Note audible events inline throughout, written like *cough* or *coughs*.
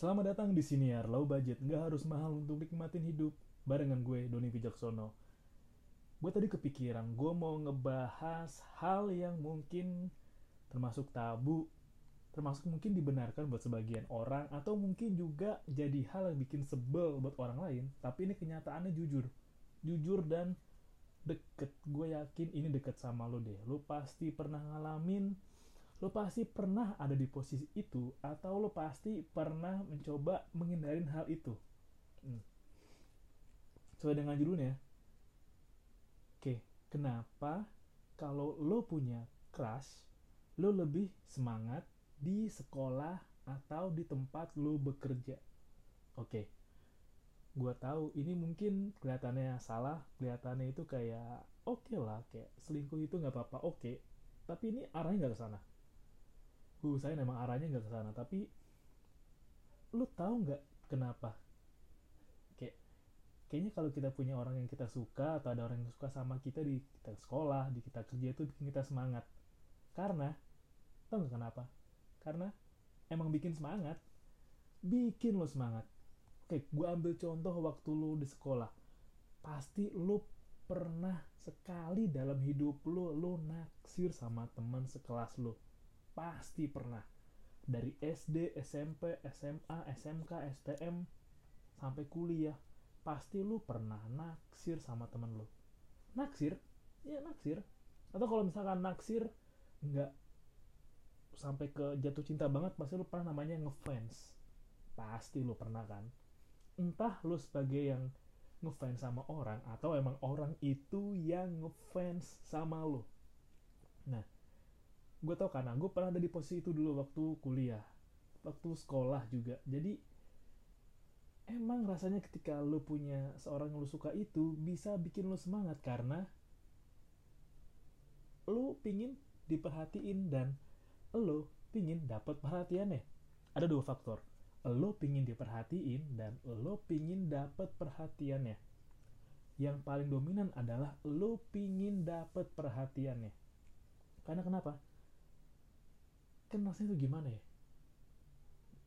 Selamat datang di Siniar Low Budget, nggak harus mahal untuk nikmatin hidup. Barengan gue, Doni Wijaksono. Gue tadi kepikiran, gue mau ngebahas hal yang mungkin termasuk tabu, termasuk mungkin dibenarkan buat sebagian orang, atau mungkin juga jadi hal yang bikin sebel buat orang lain, tapi ini kenyataannya jujur. Jujur dan deket. Gue yakin ini deket sama lo deh. Lo pasti pernah ngalamin lo pasti pernah ada di posisi itu atau lo pasti pernah mencoba menghindarin hal itu hmm. sesuai dengan judulnya oke kenapa kalau lo punya crush lo lebih semangat di sekolah atau di tempat lo bekerja oke gue tahu ini mungkin kelihatannya salah kelihatannya itu kayak oke okay lah kayak selingkuh itu nggak apa-apa oke okay. tapi ini arahnya nggak ke sana gue usahain emang arahnya nggak ke sana tapi lu tahu nggak kenapa? Kayak kayaknya kalau kita punya orang yang kita suka atau ada orang yang suka sama kita di kita sekolah di kita kerja itu bikin kita semangat. Karena tau nggak kenapa? Karena emang bikin semangat. Bikin lo semangat. Oke gue ambil contoh waktu lo di sekolah. Pasti lo pernah sekali dalam hidup lo lo naksir sama teman sekelas lo pasti pernah. Dari SD, SMP, SMA, SMK, STM sampai kuliah pasti lu pernah naksir sama temen lu. Naksir? Ya naksir. Atau kalau misalkan naksir nggak sampai ke jatuh cinta banget pasti lu pernah namanya ngefans. Pasti lu pernah kan? Entah lu sebagai yang ngefans sama orang atau emang orang itu yang ngefans sama lu. Nah gue tau karena gue pernah ada di posisi itu dulu waktu kuliah waktu sekolah juga. Jadi emang rasanya ketika lo punya seorang yang lo suka itu bisa bikin lo semangat karena lo pingin diperhatiin dan lo pingin dapat perhatiannya. Ada dua faktor. Lo pingin diperhatiin dan lo pingin dapat perhatiannya. Yang paling dominan adalah lo pingin dapat perhatiannya. Karena kenapa kan rasanya itu gimana ya?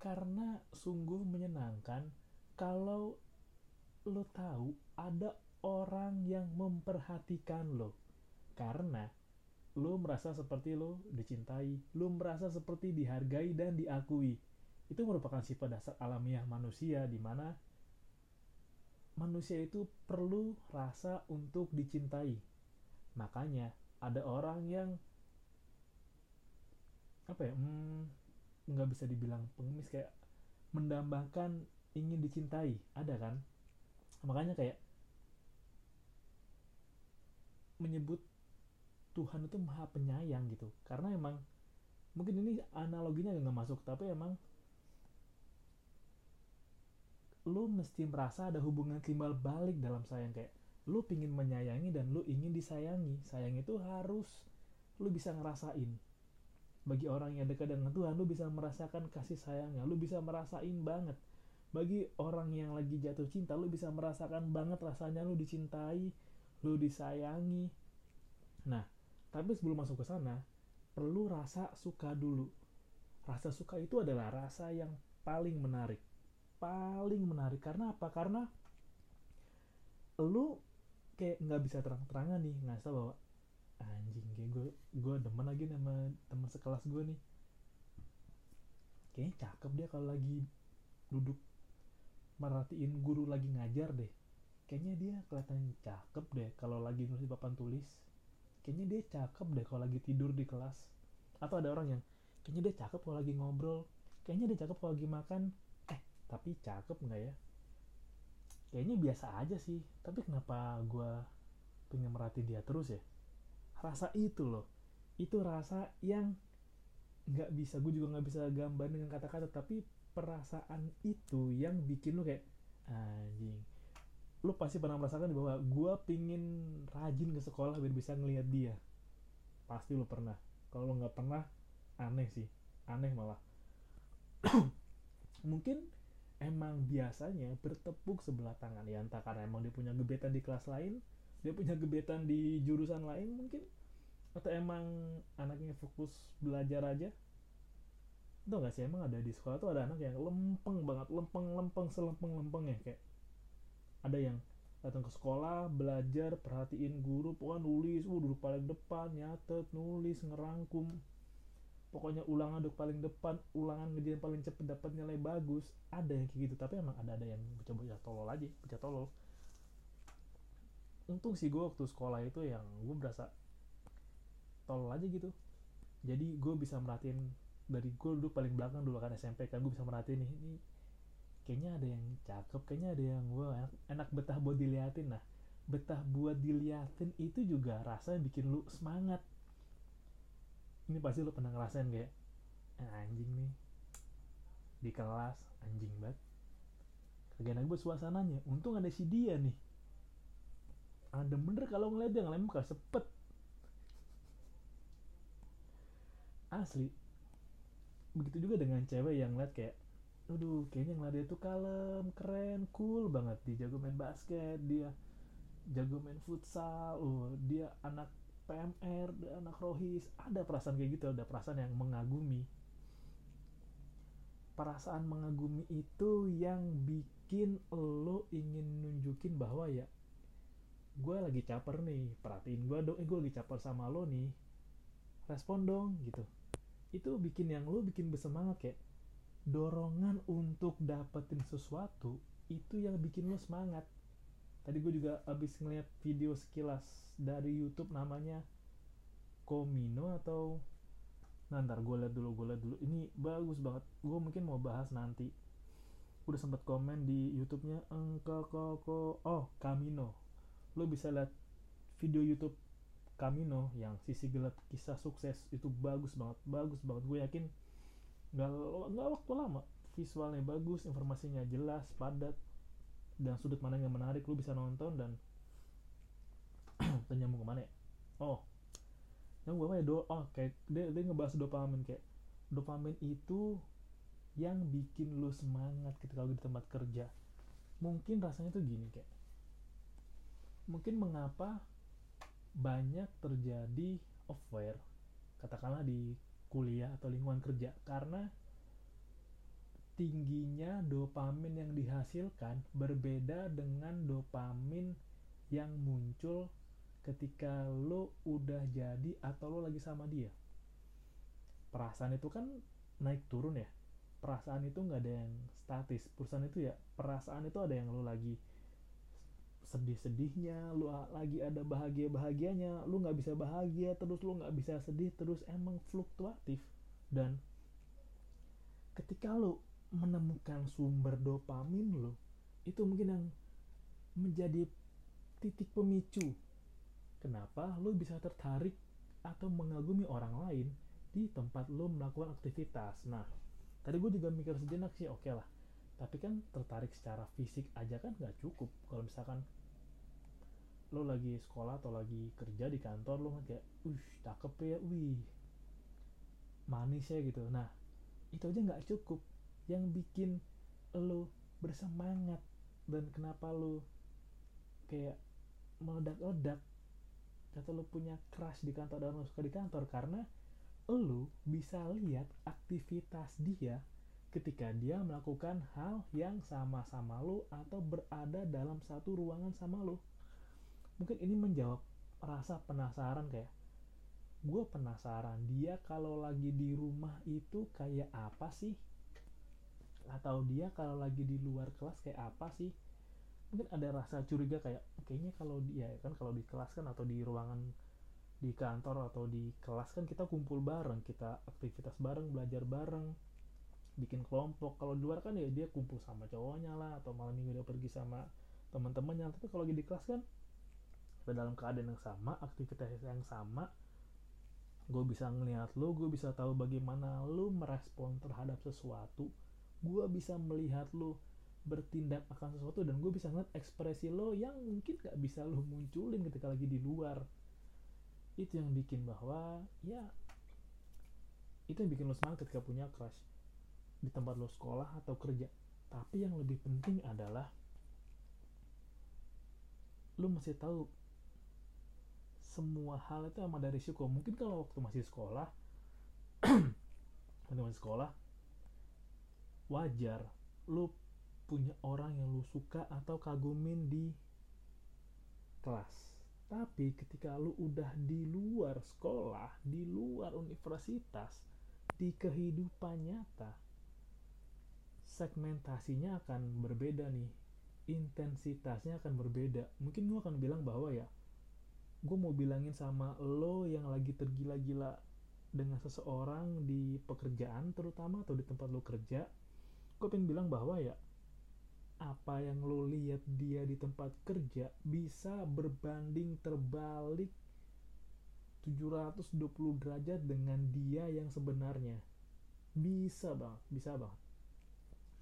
Karena sungguh menyenangkan kalau lo tahu ada orang yang memperhatikan lo. Karena lo merasa seperti lo dicintai lo merasa seperti dihargai dan diakui. Itu merupakan sifat dasar alamiah manusia di mana manusia itu perlu rasa untuk dicintai. Makanya ada orang yang apa ya hmm, nggak bisa dibilang pengemis kayak mendambakan ingin dicintai ada kan? Makanya kayak menyebut Tuhan itu maha penyayang gitu. Karena emang mungkin ini analoginya nggak masuk tapi emang lu mesti merasa ada hubungan timbal balik dalam sayang. Kayak lu pingin menyayangi dan lu ingin disayangi. Sayang itu harus lu bisa ngerasain bagi orang yang dekat dengan Tuhan lu bisa merasakan kasih sayangnya lu bisa merasain banget. Bagi orang yang lagi jatuh cinta lu bisa merasakan banget rasanya lu dicintai lu disayangi. Nah tapi sebelum masuk ke sana perlu rasa suka dulu. Rasa suka itu adalah rasa yang paling menarik. Paling menarik. Karena apa? Karena lu kayak nggak bisa terang-terangan nih nggak bahwa anjing kayak gue gue demen lagi sama teman sekelas gue nih. Kayaknya cakep dia kalau lagi duduk merhatiin guru lagi ngajar deh. Kayaknya dia kelihatan cakep deh kalau lagi nulis papan tulis. Kayaknya dia cakep deh kalau lagi tidur di kelas. Atau ada orang yang kayaknya dia cakep kalau lagi ngobrol. Kayaknya dia cakep kalau lagi makan. Eh tapi cakep nggak ya? Kayaknya biasa aja sih. Tapi kenapa gue pengen merhatiin dia terus ya rasa itu loh. Itu rasa yang nggak bisa gue juga nggak bisa gambar dengan kata-kata tapi perasaan itu yang bikin lo kayak anjing. Lo pasti pernah merasakan bahwa gue pingin rajin ke sekolah biar bisa ngelihat dia. Pasti lo pernah. Kalau lo nggak pernah aneh sih. Aneh malah. *coughs* Mungkin emang biasanya bertepuk sebelah tangan ya entah karena emang dia punya gebetan di kelas lain dia punya gebetan di jurusan lain mungkin? Atau emang anaknya fokus belajar aja? Tau gak sih emang ada di sekolah tuh ada anak yang lempeng banget lempeng lempeng selempeng lempeng ya kayak ada yang datang ke sekolah belajar perhatiin guru pokoknya nulis uh duduk paling depan nyatet nulis ngerangkum. Pokoknya ulangan duduk paling depan ulangan ngerjain paling cepet dapat nilai bagus. Ada yang kayak gitu tapi emang ada ada yang bocah-bocah tolol aja bocah tolol untung sih gue waktu sekolah itu yang gue berasa tolol aja gitu. Jadi gue bisa merhatiin dari gue duduk paling belakang dulu kan SMP kan gue bisa merhatiin nih ini kayaknya ada yang cakep kayaknya ada yang gue enak, enak betah buat diliatin. Nah betah buat diliatin itu juga rasanya bikin lu semangat. Ini pasti lu pernah ngerasain kayak eh, anjing nih di kelas anjing banget. Kagak enak buat suasananya. Untung ada si dia nih ada bener kalau ngeliat dia ngelem muka sepet. Asli. Begitu juga dengan cewek yang ngeliat kayak aduh kayaknya ngeliat dia tuh kalem keren cool banget. Dia jago main basket dia jago main futsal uh dia anak PMR dia anak rohis. Ada perasaan kayak gitu ada perasaan yang mengagumi. Perasaan mengagumi itu yang bikin lo ingin nunjukin bahwa ya gue lagi caper nih perhatiin gue dong eh gue lagi caper sama lo nih respon dong gitu. Itu bikin yang lo bikin bersemangat kayak dorongan untuk dapetin sesuatu itu yang bikin lo semangat. Tadi gue juga abis ngeliat video sekilas dari YouTube namanya Komino atau nah, ntar gue liat dulu gue liat dulu. Ini bagus banget gue mungkin mau bahas nanti. Udah sempet komen di YouTube-nya engkau koko oh Kamino lo bisa lihat video YouTube Camino yang sisi gelap kisah sukses itu bagus banget bagus banget. Gue yakin nggak nggak waktu lama visualnya bagus informasinya jelas padat dan sudut mana yang menarik lu bisa nonton dan *clears throat* dan nyambung ke mana ya? Oh yang gue kayak do oh kayak dia dia ngebahas dopamin kayak dopamin itu yang bikin lu semangat ketika lu di tempat kerja. Mungkin rasanya tuh gini kayak mungkin mengapa banyak terjadi affair katakanlah di kuliah atau lingkungan kerja karena tingginya dopamin yang dihasilkan berbeda dengan dopamin yang muncul ketika lo udah jadi atau lo lagi sama dia. Perasaan itu kan naik turun ya. Perasaan itu nggak ada yang statis. Perasaan itu ya perasaan itu ada yang lo lagi sedih-sedihnya lu lagi ada bahagia-bahagianya lu nggak bisa bahagia terus lu nggak bisa sedih terus emang fluktuatif. Dan ketika lu menemukan sumber dopamin lu itu mungkin yang menjadi titik pemicu kenapa lu bisa tertarik atau mengagumi orang lain di tempat lu melakukan aktivitas. Nah tadi gue juga mikir sejenak sih oke okay lah tapi kan tertarik secara fisik aja kan nggak cukup. Kalau misalkan lo lagi sekolah atau lagi kerja di kantor lo kayak wih cakep ya wih manis ya gitu. Nah itu aja nggak cukup. Yang bikin lo bersemangat dan kenapa lo kayak meledak-ledak atau lo punya crush di kantor dan lo suka di kantor karena lo bisa lihat aktivitas dia ketika dia melakukan hal yang sama-sama lo atau berada dalam satu ruangan sama lo mungkin ini menjawab rasa penasaran kayak gue penasaran dia kalau lagi di rumah itu kayak apa sih? Atau dia kalau lagi di luar kelas kayak apa sih? Mungkin ada rasa curiga kayak kayaknya kalau dia ya kan kalau di kelas kan atau di ruangan di kantor atau di kelas kan kita kumpul bareng kita aktivitas bareng belajar bareng bikin kelompok. Kalau di luar kan ya dia kumpul sama cowoknya lah atau malam minggu dia pergi sama teman-temannya. Tapi kalau lagi di kelas kan dalam keadaan yang sama aktivitas yang sama gue bisa ngeliat lo gue bisa tahu bagaimana lo merespon terhadap sesuatu. Gue bisa melihat lo bertindak akan sesuatu dan gue bisa ngeliat ekspresi lo yang mungkin gak bisa lo munculin ketika lagi di luar. Itu yang bikin bahwa ya itu yang bikin lo semangat ketika punya crush di tempat lo sekolah atau kerja. Tapi yang lebih penting adalah lo masih tahu semua hal itu emang dari risiko mungkin kalau waktu masih sekolah *clears throat* waktu masih sekolah wajar lu punya orang yang lu suka atau kagumin di kelas. Tapi ketika lu udah di luar sekolah di luar universitas di kehidupan nyata segmentasinya akan berbeda nih. Intensitasnya akan berbeda. Mungkin gue akan bilang bahwa ya gue mau bilangin sama lo yang lagi tergila-gila dengan seseorang di pekerjaan terutama atau di tempat lo kerja gue pengen bilang bahwa ya apa yang lo lihat dia di tempat kerja bisa berbanding terbalik 720 derajat dengan dia yang sebenarnya. Bisa banget bisa banget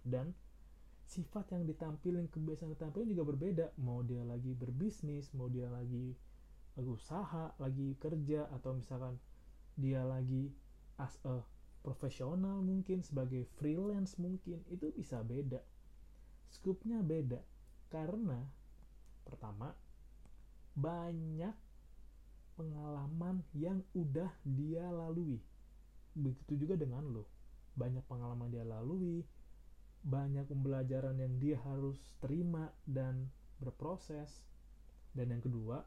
dan sifat yang ditampilin kebiasaan ditampilin juga berbeda. Mau dia lagi berbisnis mau dia lagi usaha lagi kerja atau misalkan dia lagi as a profesional mungkin sebagai freelance mungkin itu bisa beda. Skupnya beda. Karena pertama banyak pengalaman yang udah dia lalui. Begitu juga dengan lo. Banyak pengalaman dia lalui banyak pembelajaran yang dia harus terima dan berproses. Dan yang kedua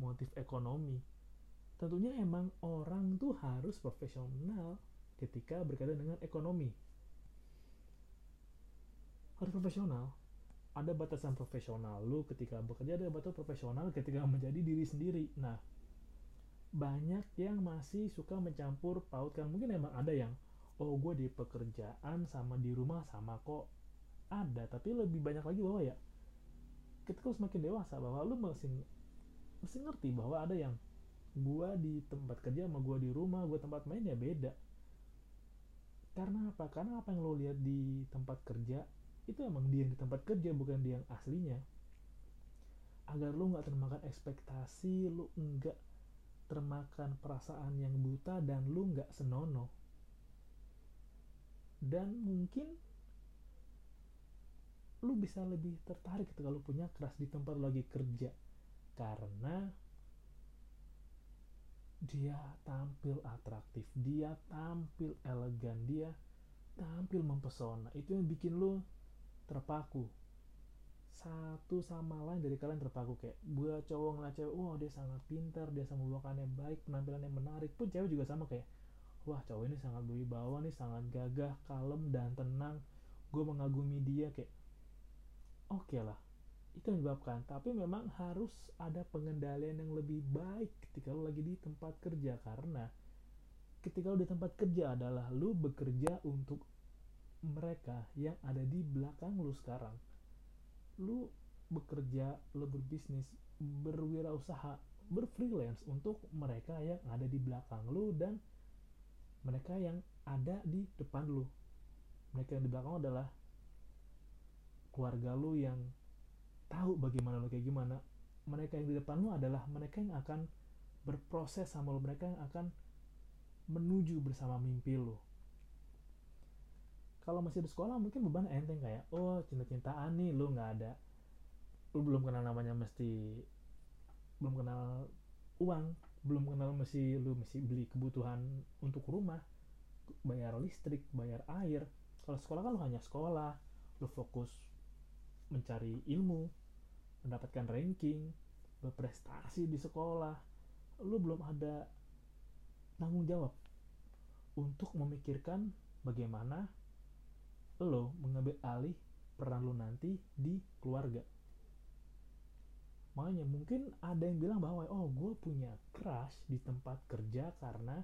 motif ekonomi. Tentunya emang orang tuh harus profesional ketika berkaitan dengan ekonomi. Harus profesional. Ada batasan profesional lu ketika bekerja ada batasan profesional ketika menjadi diri sendiri. Nah banyak yang masih suka mencampur pautkan mungkin emang ada yang oh gue di pekerjaan sama di rumah sama kok ada. Tapi lebih banyak lagi bahwa ya ketika lu semakin dewasa bahwa lu masih mesti ngerti bahwa ada yang gue di tempat kerja sama gue di rumah gue tempat main ya beda. Karena apa? Karena apa yang lo lihat di tempat kerja itu emang dia di tempat kerja bukan dia yang aslinya. Agar lu nggak termakan ekspektasi lu nggak termakan perasaan yang buta dan lu nggak senonoh dan mungkin lu bisa lebih tertarik ketika lu punya keras di tempat lu lagi kerja. Karena dia tampil atraktif dia tampil elegan dia tampil mempesona. Itu yang bikin lu terpaku. Satu sama lain dari kalian terpaku. Kayak buat cowok ngeliat cewek wah dia sangat pintar dia sama bawakannya baik penampilannya menarik. Pun cewek juga sama kayak wah cowok ini sangat berwibawa nih sangat gagah kalem dan tenang. Gue mengagumi dia kayak oke okay lah itu yang menyebabkan. Tapi memang harus ada pengendalian yang lebih baik ketika lo lagi di tempat kerja. Karena ketika lo di tempat kerja adalah lo bekerja untuk mereka yang ada di belakang lu sekarang. Lu bekerja lu berbisnis berwirausaha berfreelance untuk mereka yang ada di belakang lu dan mereka yang ada di depan lu. Mereka yang di belakang adalah keluarga lu yang tahu bagaimana lu kayak gimana. Mereka yang di depan lu adalah mereka yang akan berproses sama lu. Mereka yang akan menuju bersama mimpi lu. Kalau masih di sekolah mungkin beban enteng kayak oh cinta-cintaan nih lu nggak ada. Lu belum kenal namanya mesti belum kenal uang belum kenal mesti lu mesti beli kebutuhan untuk rumah bayar listrik bayar air. Kalau sekolah kan lu hanya sekolah lu fokus mencari ilmu mendapatkan ranking berprestasi di sekolah lu belum ada tanggung jawab untuk memikirkan bagaimana lo mengambil alih peran lo nanti di keluarga makanya mungkin ada yang bilang bahwa oh gue punya crush di tempat kerja karena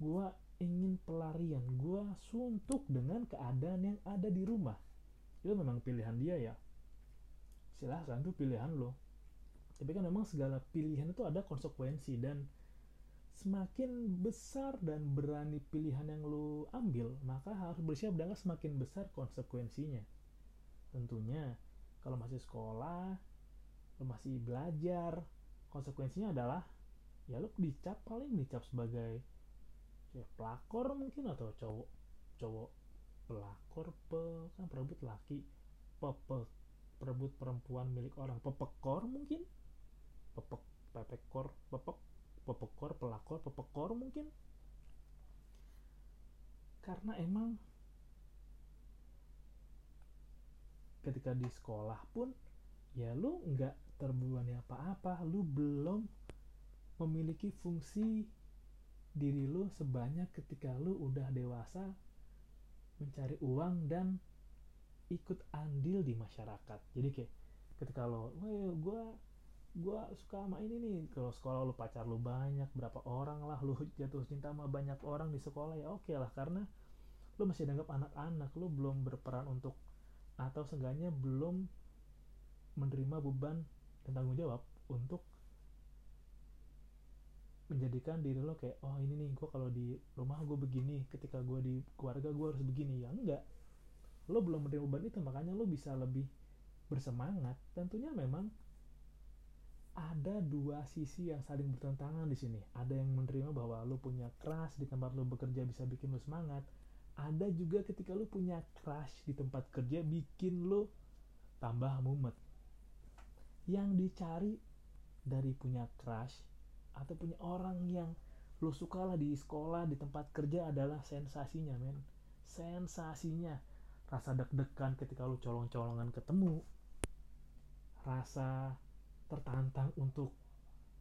gue ingin pelarian gue suntuk dengan keadaan yang ada di rumah. Itu memang pilihan dia ya. Silahkan tuh pilihan lo. Tapi kan memang segala pilihan itu ada konsekuensi dan semakin besar dan berani pilihan yang lu ambil, maka harus bersiap dengan semakin besar konsekuensinya. Tentunya, kalau masih sekolah, lu masih belajar, konsekuensinya adalah ya lu dicap paling dicap sebagai ya, pelakor mungkin atau cowok cowok pelakor pe, kan perebut laki pepe perebut perempuan milik orang pepekor mungkin pepek pepekor pepek pepekor pelakor pepekor mungkin. Karena emang ketika di sekolah pun ya lu nggak terbebani apa-apa lu belum memiliki fungsi diri lu sebanyak ketika lu udah dewasa mencari uang dan ikut andil di masyarakat. Jadi kayak ketika lo gue gue suka sama ini nih. Kalau sekolah lu pacar lu banyak berapa orang lah lu *laughs* jatuh cinta sama banyak orang di sekolah ya oke okay lah. Karena lu masih dianggap anak-anak lu belum berperan untuk atau seenggaknya belum menerima beban dan tanggung jawab untuk menjadikan diri lo kayak oh ini nih gue kalau di rumah gue begini ketika gue di keluarga gue harus begini. Ya enggak. Lo belum menerima beban itu makanya lo bisa lebih bersemangat. Tentunya memang ada dua sisi yang saling bertentangan di sini. Ada yang menerima bahwa lo punya keras di tempat lo bekerja bisa bikin lo semangat. Ada juga ketika lo punya crush di tempat kerja bikin lo tambah mumet yang dicari dari punya crush atau punya orang yang lo suka lah di sekolah di tempat kerja adalah sensasinya men. Sensasinya. Rasa deg-degan ketika lo colong-colongan ketemu. Rasa tertantang untuk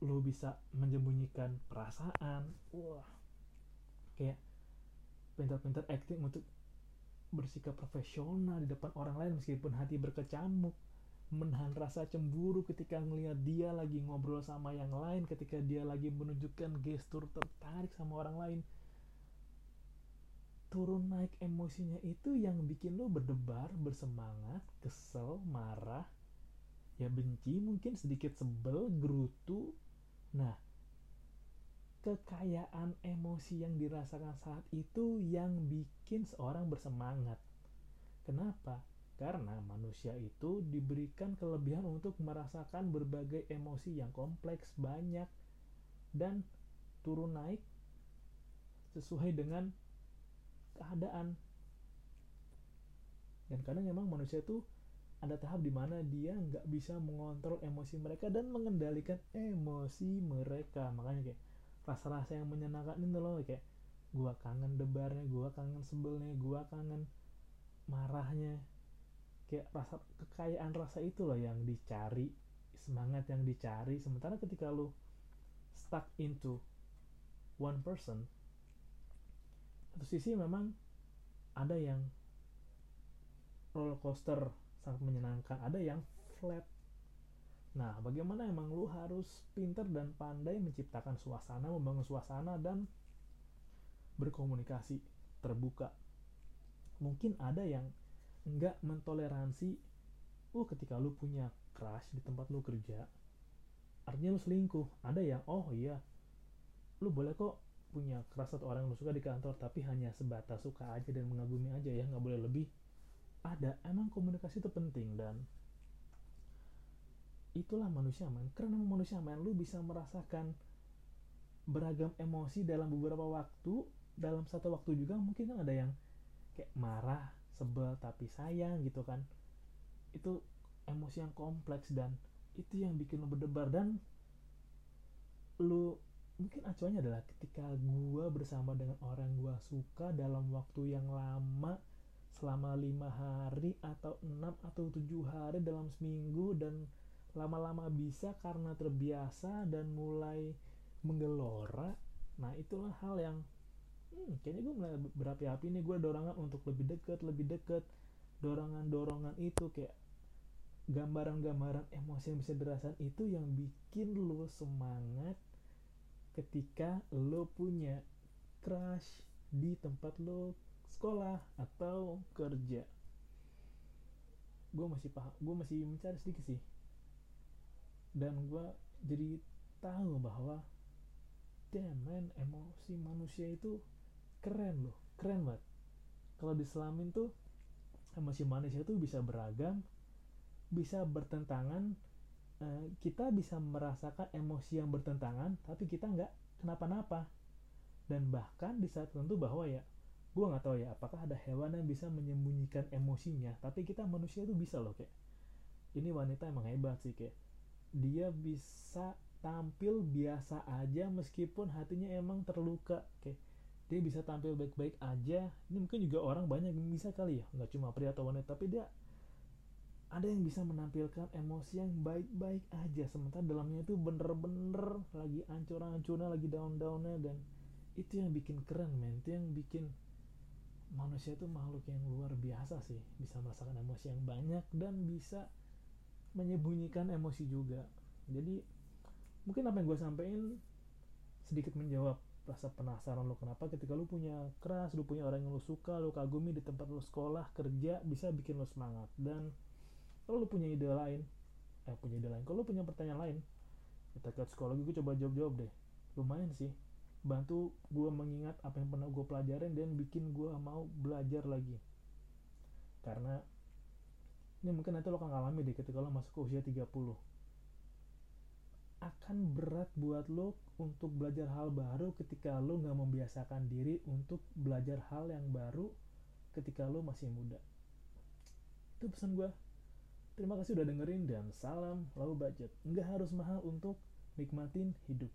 lo bisa menyembunyikan perasaan. Wah. Kayak pintar-pintar acting untuk bersikap profesional di depan orang lain meskipun hati berkecamuk menahan rasa cemburu ketika ngelihat dia lagi ngobrol sama yang lain ketika dia lagi menunjukkan gestur tertarik sama orang lain. Turun naik emosinya itu yang bikin lo berdebar bersemangat kesel marah ya benci mungkin sedikit sebel gerutu. Nah kekayaan emosi yang dirasakan saat itu yang bikin seorang bersemangat. Kenapa karena manusia itu diberikan kelebihan untuk merasakan berbagai emosi yang kompleks, banyak, dan turun naik sesuai dengan keadaan. Dan kadang memang manusia itu ada tahap di mana dia nggak bisa mengontrol emosi mereka dan mengendalikan emosi mereka. Makanya kayak rasa-rasa yang menyenangkan itu loh kayak gua kangen debarnya, gua kangen sebelnya, gua kangen marahnya, kayak rasa kekayaan rasa itu loh yang dicari semangat yang dicari. Sementara ketika lu stuck into one person satu sisi memang ada yang roller coaster sangat menyenangkan ada yang flat. Nah bagaimana emang lu harus pinter dan pandai menciptakan suasana membangun suasana dan berkomunikasi terbuka? Mungkin ada yang nggak mentoleransi oh ketika lu punya crush di tempat lu kerja artinya lu selingkuh. Ada yang oh iya lu boleh kok punya crush atau orang yang lu suka di kantor tapi hanya sebatas suka aja dan mengagumi aja ya nggak boleh lebih. Ada emang komunikasi itu penting dan itulah manusia man karena manusia man lu bisa merasakan beragam emosi dalam beberapa waktu dalam satu waktu juga mungkin ada yang kayak marah sebel tapi sayang gitu kan. Itu emosi yang kompleks dan itu yang bikin lo berdebar dan lu mungkin acuannya adalah ketika gua bersama dengan orang gua suka dalam waktu yang lama selama lima hari atau enam atau tujuh hari dalam seminggu dan lama-lama bisa karena terbiasa dan mulai menggelora nah itulah hal yang hmm, kayaknya gue mulai berapi-api nih gue dorongan untuk lebih deket lebih deket. Dorongan-dorongan itu kayak gambaran-gambaran emosi yang bisa dirasakan itu yang bikin lo semangat ketika lo punya crush di tempat lo sekolah atau kerja. Gue masih paham gue masih mencari sedikit sih. Dan gue jadi tahu bahwa damn man emosi manusia itu keren loh keren banget. Kalau diselamin tuh emosi manusia tuh bisa beragam bisa bertentangan uh, kita bisa merasakan emosi yang bertentangan tapi kita nggak kenapa-napa. Dan bahkan di saat tertentu bahwa ya gue nggak tahu ya apakah ada hewan yang bisa menyembunyikan emosinya tapi kita manusia itu bisa loh kayak. Ini wanita emang hebat sih kayak. Dia bisa tampil biasa aja meskipun hatinya emang terluka kayak dia bisa tampil baik-baik aja. Ini mungkin juga orang banyak yang bisa kali ya. Nggak cuma pria atau wanita tapi dia ada yang bisa menampilkan emosi yang baik-baik aja. Sementara dalamnya itu bener-bener lagi ancur-ancurnya lagi down-downnya dan itu yang bikin keren men. Itu yang bikin manusia itu makhluk yang luar biasa sih. Bisa merasakan emosi yang banyak dan bisa menyembunyikan emosi juga. Jadi mungkin apa yang gue sampaikan sedikit menjawab rasa penasaran lo kenapa ketika lo punya keras lo punya orang yang lo suka lo kagumi di tempat lo sekolah kerja bisa bikin lo semangat. Dan kalau lo punya ide lain eh punya ide lain kalau lo punya pertanyaan lain kita ke psikologi gue coba jawab jawab deh. Lumayan sih. Bantu gue mengingat apa yang pernah gue pelajarin dan bikin gue mau belajar lagi. Karena ini mungkin nanti lo akan ngalami deh ketika lo masuk ke usia 30 akan berat buat lo untuk belajar hal baru ketika lo nggak membiasakan diri untuk belajar hal yang baru ketika lo masih muda. Itu pesan gue terima kasih udah dengerin dan salam low budget. Nggak harus mahal untuk nikmatin hidup